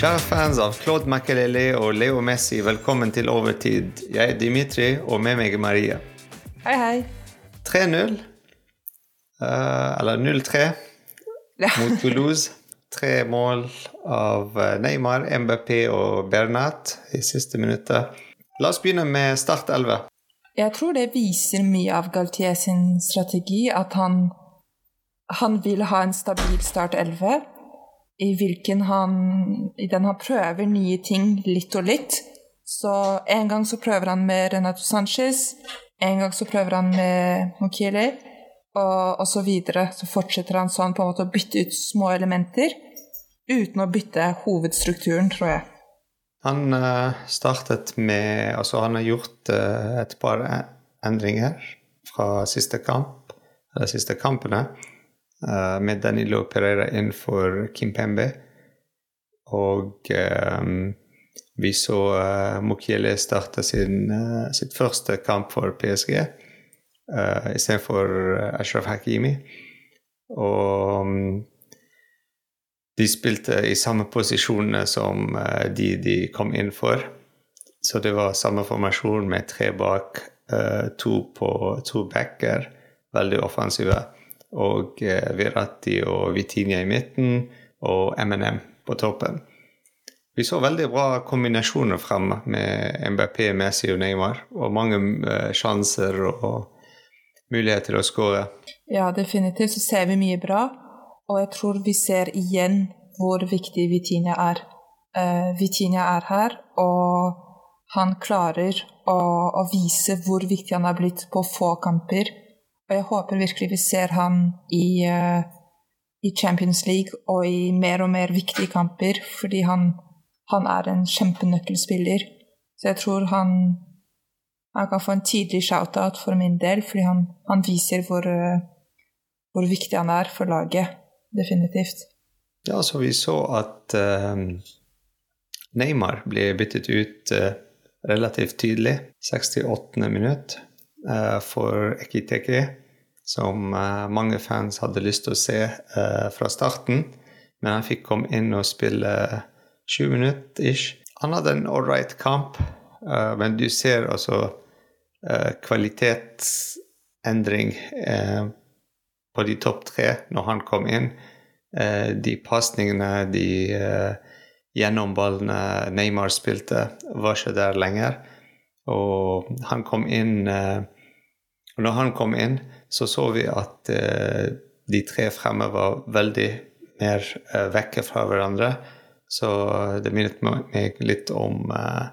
Kjære fans av Claude Makelele og Leo Messi, velkommen til Overtid. Jeg er Dimitri, og med meg er Maria. Hei, hei. 3-0, uh, eller 0-3, Ja. mot Toulouse. Tre mål av eh, Neymar, MBP og Bernat i siste minuttet. La oss begynne med Start 11. Jeg tror det viser mye av Galtier sin strategi, at han, han vil ha en stabil start 11, i hvilken han, i den han prøver nye ting litt og litt. Så en gang så prøver han med Renato Sanchez, en gang så prøver han med Mokiele, og, og så videre. Så fortsetter han sånn på en måte å bytte ut små elementer, uten å bytte hovedstrukturen, tror jeg. Han eh, startet med Altså, han har gjort eh, et par endringer fra siste kamp, eller siste kampene, eh, med Danilo Pereira inn for Kimpembe. Og um, vi så uh, Mokiele starte sin, uh, sitt første kamp for PSG uh, istedenfor Ashraf Hakimi. Og um, de spilte i samme posisjonene som eh, de de kom inn for. Så det var samme formasjon med tre bak, eh, to på to backer, veldig offensive. Og uh, Virati og Vitinha i midten, og MNM på toppen. Vi så veldig bra kombinasjoner fremme med MBP, Messi og Neymar. Og mange eh, sjanser og muligheter til å skåre. Ja, definitivt så ser vi mye bra, og jeg tror vi ser igjen hvor viktig Vitinha er. Uh, Vitinha er her, og han klarer å, å vise hvor viktig han er blitt på få kamper. Og jeg håper virkelig vi ser han i, uh, i Champions League og i mer og mer viktige kamper, fordi han, han er en kjempenøkkelspiller. Så jeg tror han, han kan få en tidlig shout-out for min del, fordi han, han viser hvor, uh, hvor viktig han er for laget. Definitivt. Ja, så vi så at eh, Neymar ble byttet ut uh, relativt tydelig. 68. minutt for Ekiteke, som eh, mange fans hadde lyst til å se eh, fra starten. Men han fikk komme inn og spille 20 minutter ish. Han hadde en right kamp, eh, men du ser altså eh, kvalitetsendring eh, på de topp tre når han kom inn. Eh, de pasningene, de eh, gjennomballene Neymar spilte, var ikke der lenger. Og han kom inn eh, Og når han kom inn, så så vi at eh, de tre fremme var veldig mer eh, vekke fra hverandre. Så det minnet meg litt om eh,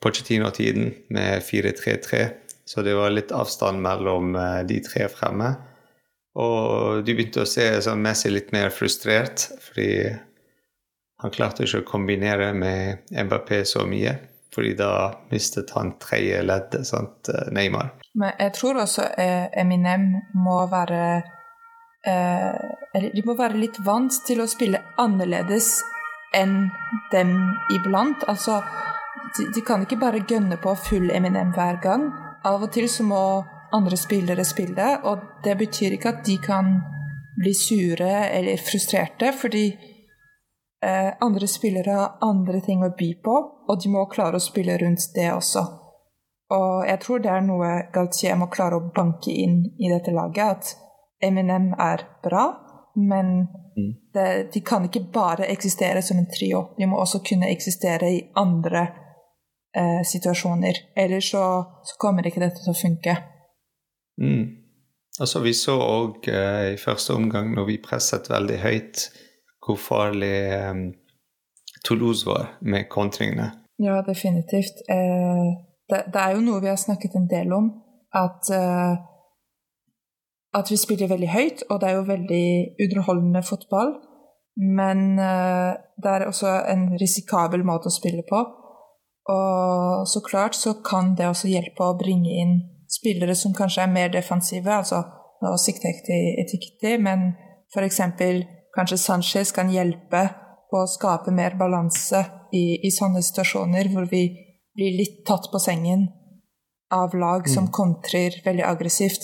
Pochettino-tiden med 4-3-3. Så det var litt avstand mellom eh, de tre fremme. Og du begynte å se sånn Messi litt mer frustrert, fordi han klarte ikke å kombinere med Mbappé så mye. Fordi da mistet han tredje leddet, sant, Neymar. Men jeg tror også eh, Eminem må være eh, de må være litt vant til å spille annerledes enn dem iblant. Altså, de, de kan ikke bare gønne på full Eminem hver gang. Av og til så må andre spillere spille, og det betyr ikke at de kan bli sure eller frustrerte, fordi eh, andre spillere har andre ting å by på, og de må klare å spille rundt det også. Og jeg tror det er noe Galtier må klare å banke inn i dette laget, at Eminem er bra, men det, de kan ikke bare eksistere som en trio. De må også kunne eksistere i andre eh, situasjoner. Ellers så, så kommer ikke dette til å funke. Mm. Altså, vi så òg eh, i første omgang, når vi presset veldig høyt, hvor farlig eh, Toulouse var med kontringene. Ja, definitivt. Eh, det, er jo noe vi har snakket en del om, at eh, at vi spiller veldig høyt, og det er jo veldig underholdende fotball. Men det er også en risikabel måte å spille på. Og så klart så kan det også hjelpe å bringe inn spillere som kanskje er mer defensive. altså Nå sikter jeg ikke til men f.eks. kanskje Sanchez kan hjelpe på å skape mer balanse i, i, sånne situasjoner hvor vi blir litt tatt på sengen av lag som Mm. kontrer veldig aggressivt.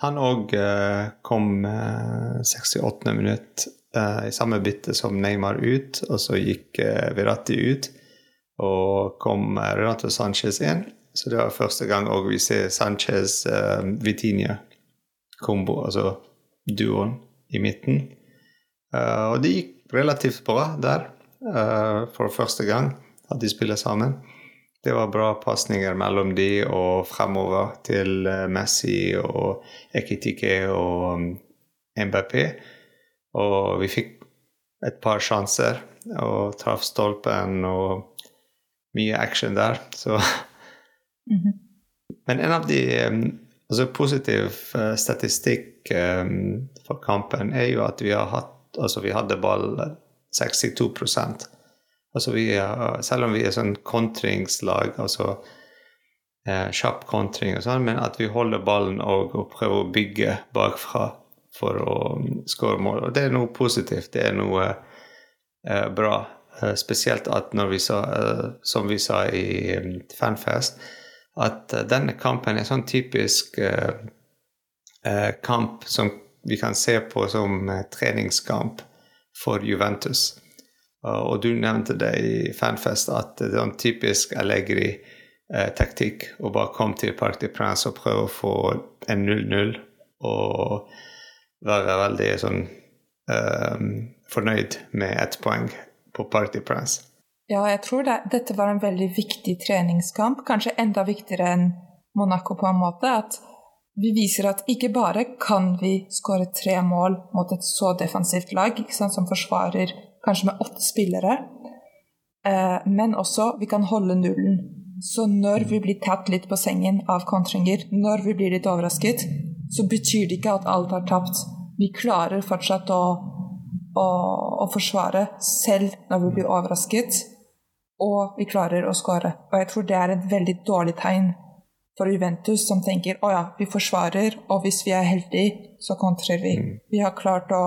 Han òg eh, kom eh, 68. minutt eh, i samme bytte som Neymar ut, og så gikk uh, Virati ut. Og kom Renato Sanchez inn. Så det var første gang òg vi ser Sanchez-Vitinha-kombo, altså duoen i midten. Og det gikk relativt bra der for første gang at de spiller sammen. Det var bra pasninger mellom de og fremover til Messi og Ekitike og um, MBP. Og vi fikk et par sjanser og traff stolpen og mye action der, så mm -hmm. Men en av de um, altså positiv uh, statistikk um, for kampen er jo at vi har hatt Altså, vi hadde ball 62% altså vi Selv om vi er sånn kontringslag, altså eh, kjapp kontring og sånn, men at vi holder ballen og, og prøver å bygge bakfra for å skåre mål. Og det er noe positivt. Det er noe eh, bra. Eh, spesielt at når vi sa, eh, som vi sa i um, Fanfest, at uh, denne kampen er sånn typisk kamp som vi kan se på som treningskamp for Juventus. og du nevnte det i Fanfest at det er en typisk Allegri-taktikk å bare komme til Parc de Prince og prøve å få en 0-0. og være veldig sånn um, fornøyd med ett poeng på Parc de Prince. Ja, jeg tror det, dette var en veldig viktig treningskamp, kanskje enda viktigere enn Monaco på en måte. At vi viser at ikke bare kan vi skåre tre mål mot et så defensivt lag, sant, som forsvarer kanskje med åtte spillere, eh, men også vi kan holde nullen. Så når vi blir tatt litt på sengen av kontringer, når vi blir litt overrasket, så betyr det ikke at alt er tapt. Vi klarer fortsatt å, å, å forsvare selv når vi blir overrasket, og vi klarer å skåre. Og jeg tror det er et veldig dårlig tegn for Juventus, som tenker å ja, vi forsvarer, og hvis vi er heldige, så kontrer vi. Mm. Vi har klart å,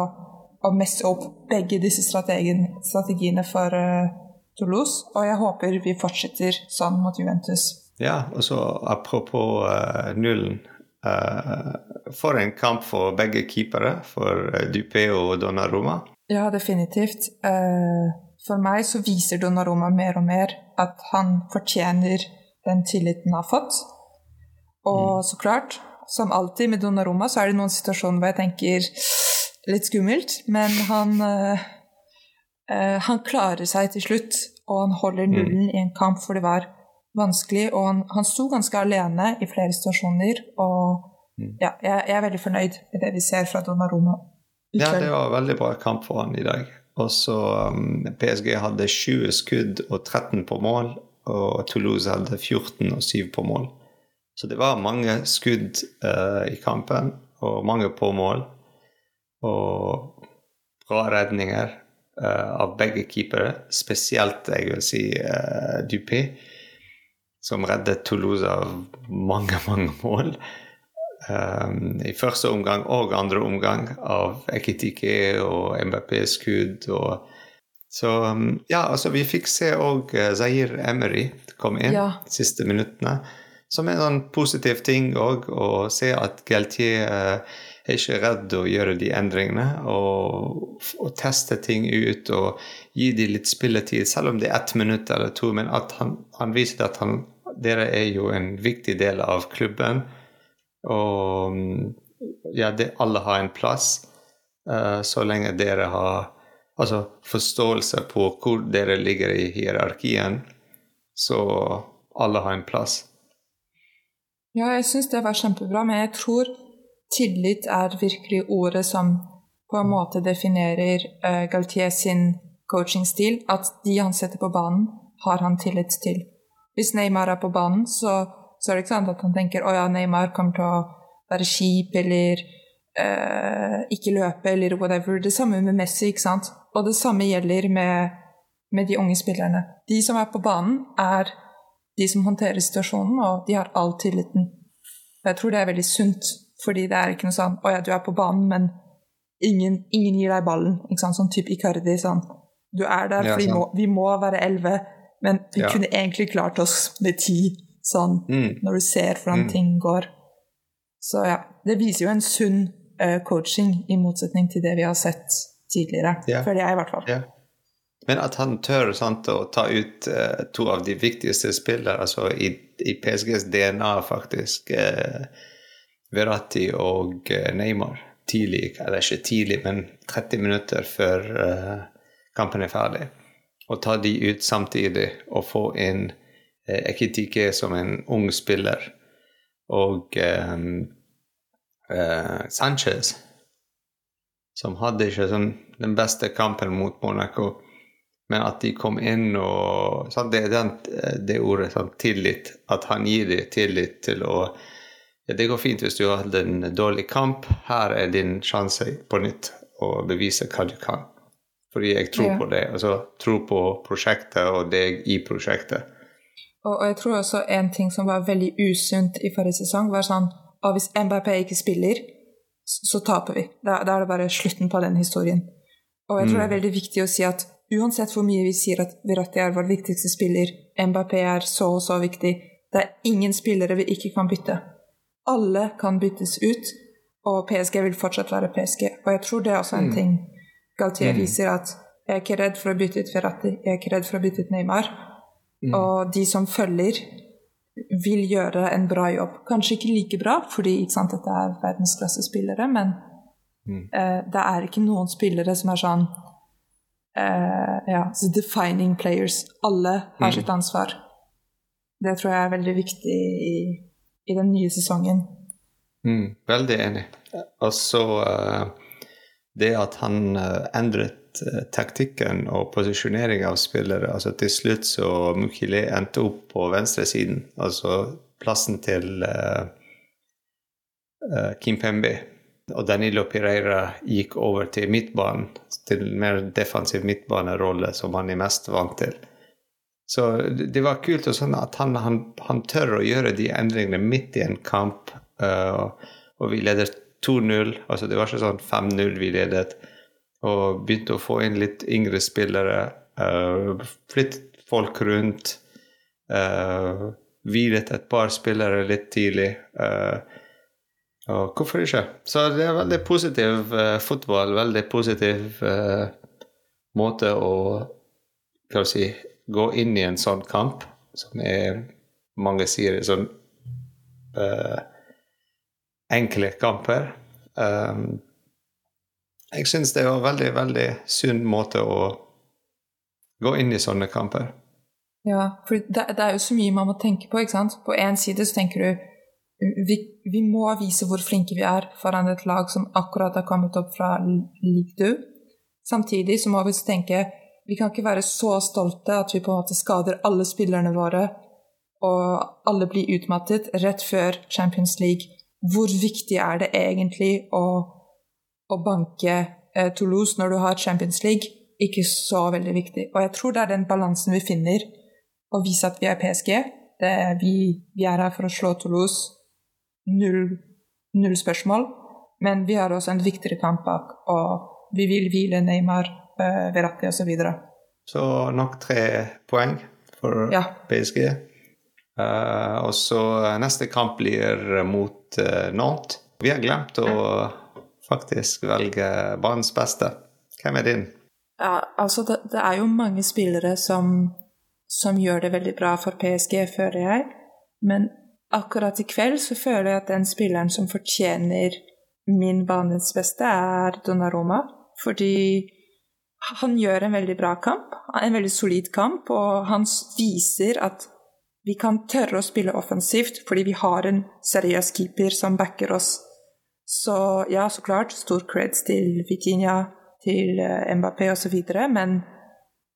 å messe opp begge disse strategiene for uh, Toulouse, og jeg håper vi fortsetter sånn mot Juventus. Ja, og så apropos uh, nullen. Uh, for en kamp for begge keepere, for Dupé og Donnarumma. Ja, definitivt. For meg så viser Donnarumma mer og mer at han fortjener den tilliten han har fått. Og mm. så klart, som alltid med Donnarumma, så er det noen situasjoner hvor jeg tenker litt skummelt, men han han klarer seg til slutt, og han holder mm. nullen mm. i en kamp hvor det var vanskelig, og han, han sto ganske alene i flere situasjoner. Og mm. ja, jeg, jeg, er veldig fornøyd med det vi ser fra Donnarumma. Ja, det var en veldig bra kamp for han i dag. Og så um, PSG hadde 20 skudd og 13 på mål, og Toulouse hadde 14 og 7 på mål. Så det var mange skudd uh, i kampen, og mange på mål. Og bra redninger uh, av begge keepere, spesielt jeg vil si uh, Dupé som reddet Toulouse av mange, mange mål. Um, I første omgang og andre omgang av Ekitike og MBP-skudd. og så um, ja, altså vi fikk se òg Zair Emery komme inn ja. de siste minuttene. Som er en sånn positiv ting òg, å se at Galtier uh, er ikke redd å gjøre de endringene. Og, og, teste ting ut og gi dem litt spilletid, selv om det er ett minutt eller to. Men at han, han viser at han, dere er jo en viktig del av klubben. Og ja, det, alle har en plass, uh, så lenge dere har altså, forståelse på hvor dere ligger i hierarkien. Så alle har en plass. Ja, jeg syns det var kjempebra, men jeg tror tillit er virkelig ordet som på en måte definerer uh, Galtier sin coachingstil. At de han setter på banen, har han tillit til. Hvis Neymar er på banen, så, så er det ikke sant at han tenker å Neymar kommer til å være kjip eller uh, ikke løpe eller whatever. Det samme med Messi, ikke sant. Og det samme gjelder med, med de unge spillerne. De som er på banen, er de som håndterer situasjonen, og de har all tilliten. Jeg tror det er veldig sunt, fordi det er ikke noe sånn 'Å ja, du er på banen, men ingen, ingen gir deg ballen.' Ikke sant? Sånn type Icardi. Sånn. Du er der, for vi må, vi må være elleve. Men vi ja. kunne egentlig klart oss med ti, sånn, mm. når du ser hvordan mm. ting går. Så ja, det viser jo en sunn uh, coaching, i motsetning til det vi har sett tidligere. Yeah. Føler jeg, i hvert fall. Ja. Men at han tør sant, å ta ut uh, to av de viktigste spillere, altså i, i PSGs DNA, faktisk. uh, Verratti og eh, Neymar tidlig, eller ikke tidlig, men 30 minutter før uh, kampen er ferdig. Og ta de ut samtidig og få inn uh, Ekitike som en ung spiller. Og eh, Sanchez, som hadde ikke sånn, den beste kampen mot Monaco. Men at de kom inn og sant, Det er den, det ordet, sant, tillit. At han gir dem tillit til å ja, Det går fint hvis du har hatt en dårlig kamp. Her er din sjanse på nytt å bevise hva du kan. Fordi jeg tror Ja. på det. Altså tror på prosjektet og deg i prosjektet. Og, og jeg tror også en ting som var veldig usunt i forrige sesong, var sånn at hvis MBP ikke spiller, så, så taper vi. Da, da er det bare slutten på den historien. Og jeg tror det er veldig viktig å si at uansett hvor mye vi sier at Verratti er vår viktigste spiller, Mbappé er så og så viktig, det er ingen spillere vi ikke kan bytte. Alle kan byttes ut, og PSG vil fortsatt være PSG. Og jeg tror det er også en ting Galtier viser, at jeg er ikke redd for å bytte ut Verratti, jeg er ikke redd for å bytte ut Neymar. Og de som følger, vil gjøre en bra jobb. Kanskje ikke like bra, fordi ikke sant, dette er verdensklassespillere, men eh, det er ikke noen spillere som er sånn ja, the defining players. Alle har sitt ansvar. Det tror jeg er veldig viktig i, i den nye sesongen. Mm, veldig enig. Og så uh, det at han uh, endret uh, taktikken og posisjonering av spillere. altså Til slutt så Mukhile endte opp på venstresiden, altså plassen til Kim Pembe. Og Danilo Pireira gikk over til midtbanen, til mer defensiv midtbanerolle som han er mest vant til. Så det var kult sånn at han, han, han tør å gjøre de endringene midt i en kamp. Uh, og vi leder 2-0. altså Det var ikke sånn 5-0 vi ledet. Og begynte å få inn litt yngre spillere. Uh, flyttet folk rundt. Uh, hvilet et par spillere litt tidlig. eh, og hvorfor ikke? Så det er veldig positiv eh, fotball. Veldig positiv eh, måte å hva si, gå inn i en sånn kamp, som er mange sier er sånn eh, enkle kamper. Um, jeg syns det er en veldig, veldig sunn måte å gå inn i sånne kamper. Ja, for det, det er jo så mye man må tenke på. ikke sant? På én side så tenker du vi, vi må vise hvor flinke vi er foran et lag som akkurat har kommet opp fra Ligue 2. Samtidig så må vi tenke vi kan ikke være så stolte at vi på en måte skader alle spillerne våre, og alle blir utmattet rett før Champions League. Hvor viktig er det egentlig å, å banke eh, Toulouse når du har Champions League? Ikke så veldig viktig. Og jeg tror det er den balansen vi finner, å vise at vi er PSG. Det vi, vi er her for å slå Toulouse. Null, null spørsmål. Men vi har også en viktigere kamp bak, og vi vil hvile Neymar, eh, Verratti osv. Så, videre. så nok tre poeng for Ja. PSG. Uh, og så neste kamp blir mot uh, Nantes. Vi har glemt å faktisk velge banens beste. Hvem er din? Ja, altså det, det er jo mange spillere som, som gjør det veldig bra for PSG, føler jeg. Men akkurat i kveld så føler jeg at den spilleren som fortjener min banens beste, er Donnaroma. Fordi han gjør en veldig bra kamp, en veldig solid kamp, og han viser at vi kan tørre å spille offensivt fordi vi har en seriøs keeper som backer oss. Så ja, så klart, stor creds til Vitinha, til eh, Mbappé osv., men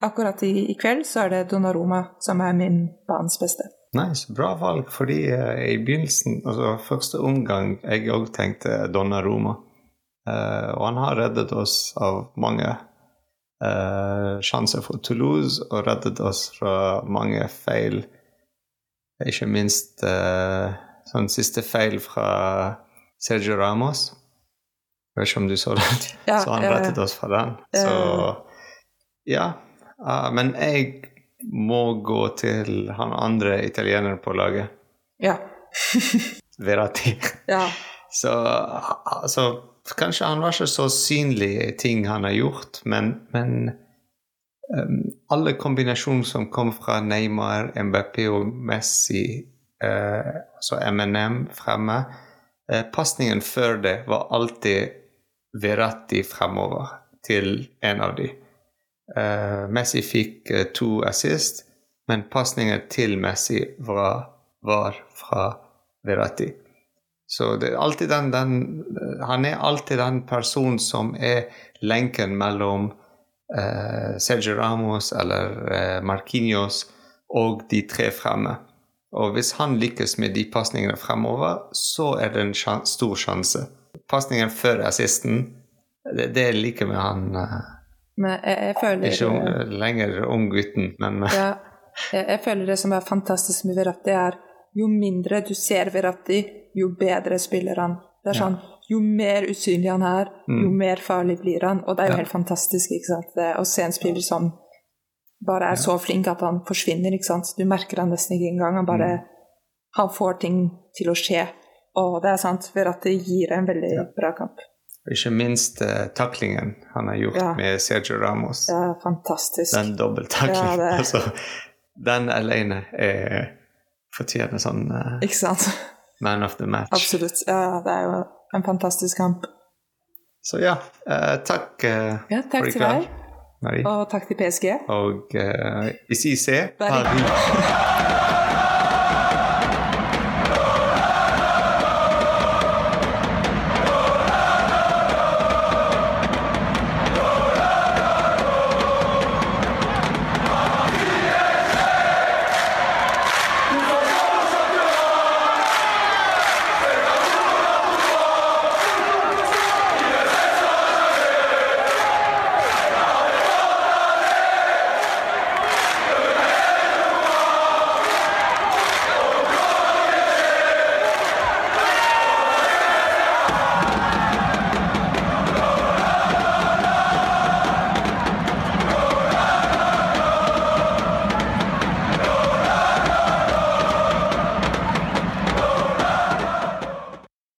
akkurat i, i kveld så er det Donnaroma som er min banens beste. Nice, bra valg, fordi eh, i begynnelsen, altså første omgang, jeg òg tenkte Donnaroma. Uh, og han har reddet oss av mange uh, sjanser for Toulouse, og reddet oss fra mange feil. Ikke minst uh, sånn siste feil fra Sergio Ramos. Jeg vet ikke om du så det. Ja, så han rettet oss fra den. Så ja. Uh, men jeg må gå til han andre italieneren på laget. Ja. Verratti. ja. Så altså, Kanskje han var ikke så synlig i ting han har gjort, men, men um, alle kombinasjoner som kom fra Neymar, MBP og Messi, uh, altså MNM fremme uh, Pasningen før det var alltid Verratti fremover til en av de. Uh, Messi fikk uh, to assist, men pasningen til Messi var, var fra Verratti. Så det er alltid den, den, Han er alltid den personen som er lenken mellom uh, Sergio Ramos eller Marquinhos og de tre fremme. Og hvis han lykkes med de pasningene fremover, så er det en sjans, stor sjanse. Pasningen før assisten, det, det liker med han Men jeg, jeg føler Ikke un, lenger unggutten, men ja, jeg, jeg føler det som er fantastisk med Verratti, er jo mindre du ser Verratti, jo bedre spiller han. Det er sånn, Jo mer usynlig han er, jo mer farlig blir han. Og det er jo helt fantastisk ikke sant? Det, å se en spiller som bare er så flink at han forsvinner. ikke sant? Du merker han nesten ikke engang. Han bare han får ting til å skje. Og det er sant, Verratti gir en veldig bra kamp. Ikke minst uh, taklingen han har gjort Ja. med Sergio Ramos. Er fantastisk. Den dobbelttaklingen. Ja, altså, den alene er, fortjener sånn uh, Ikke sant? man of the match. Absolutt. Ja, det er jo en fantastisk kamp. Så ja, eh, takk, Ja, takk for i til kveld, deg, Marie. og takk til PSG. Og uh, ICC. Paris.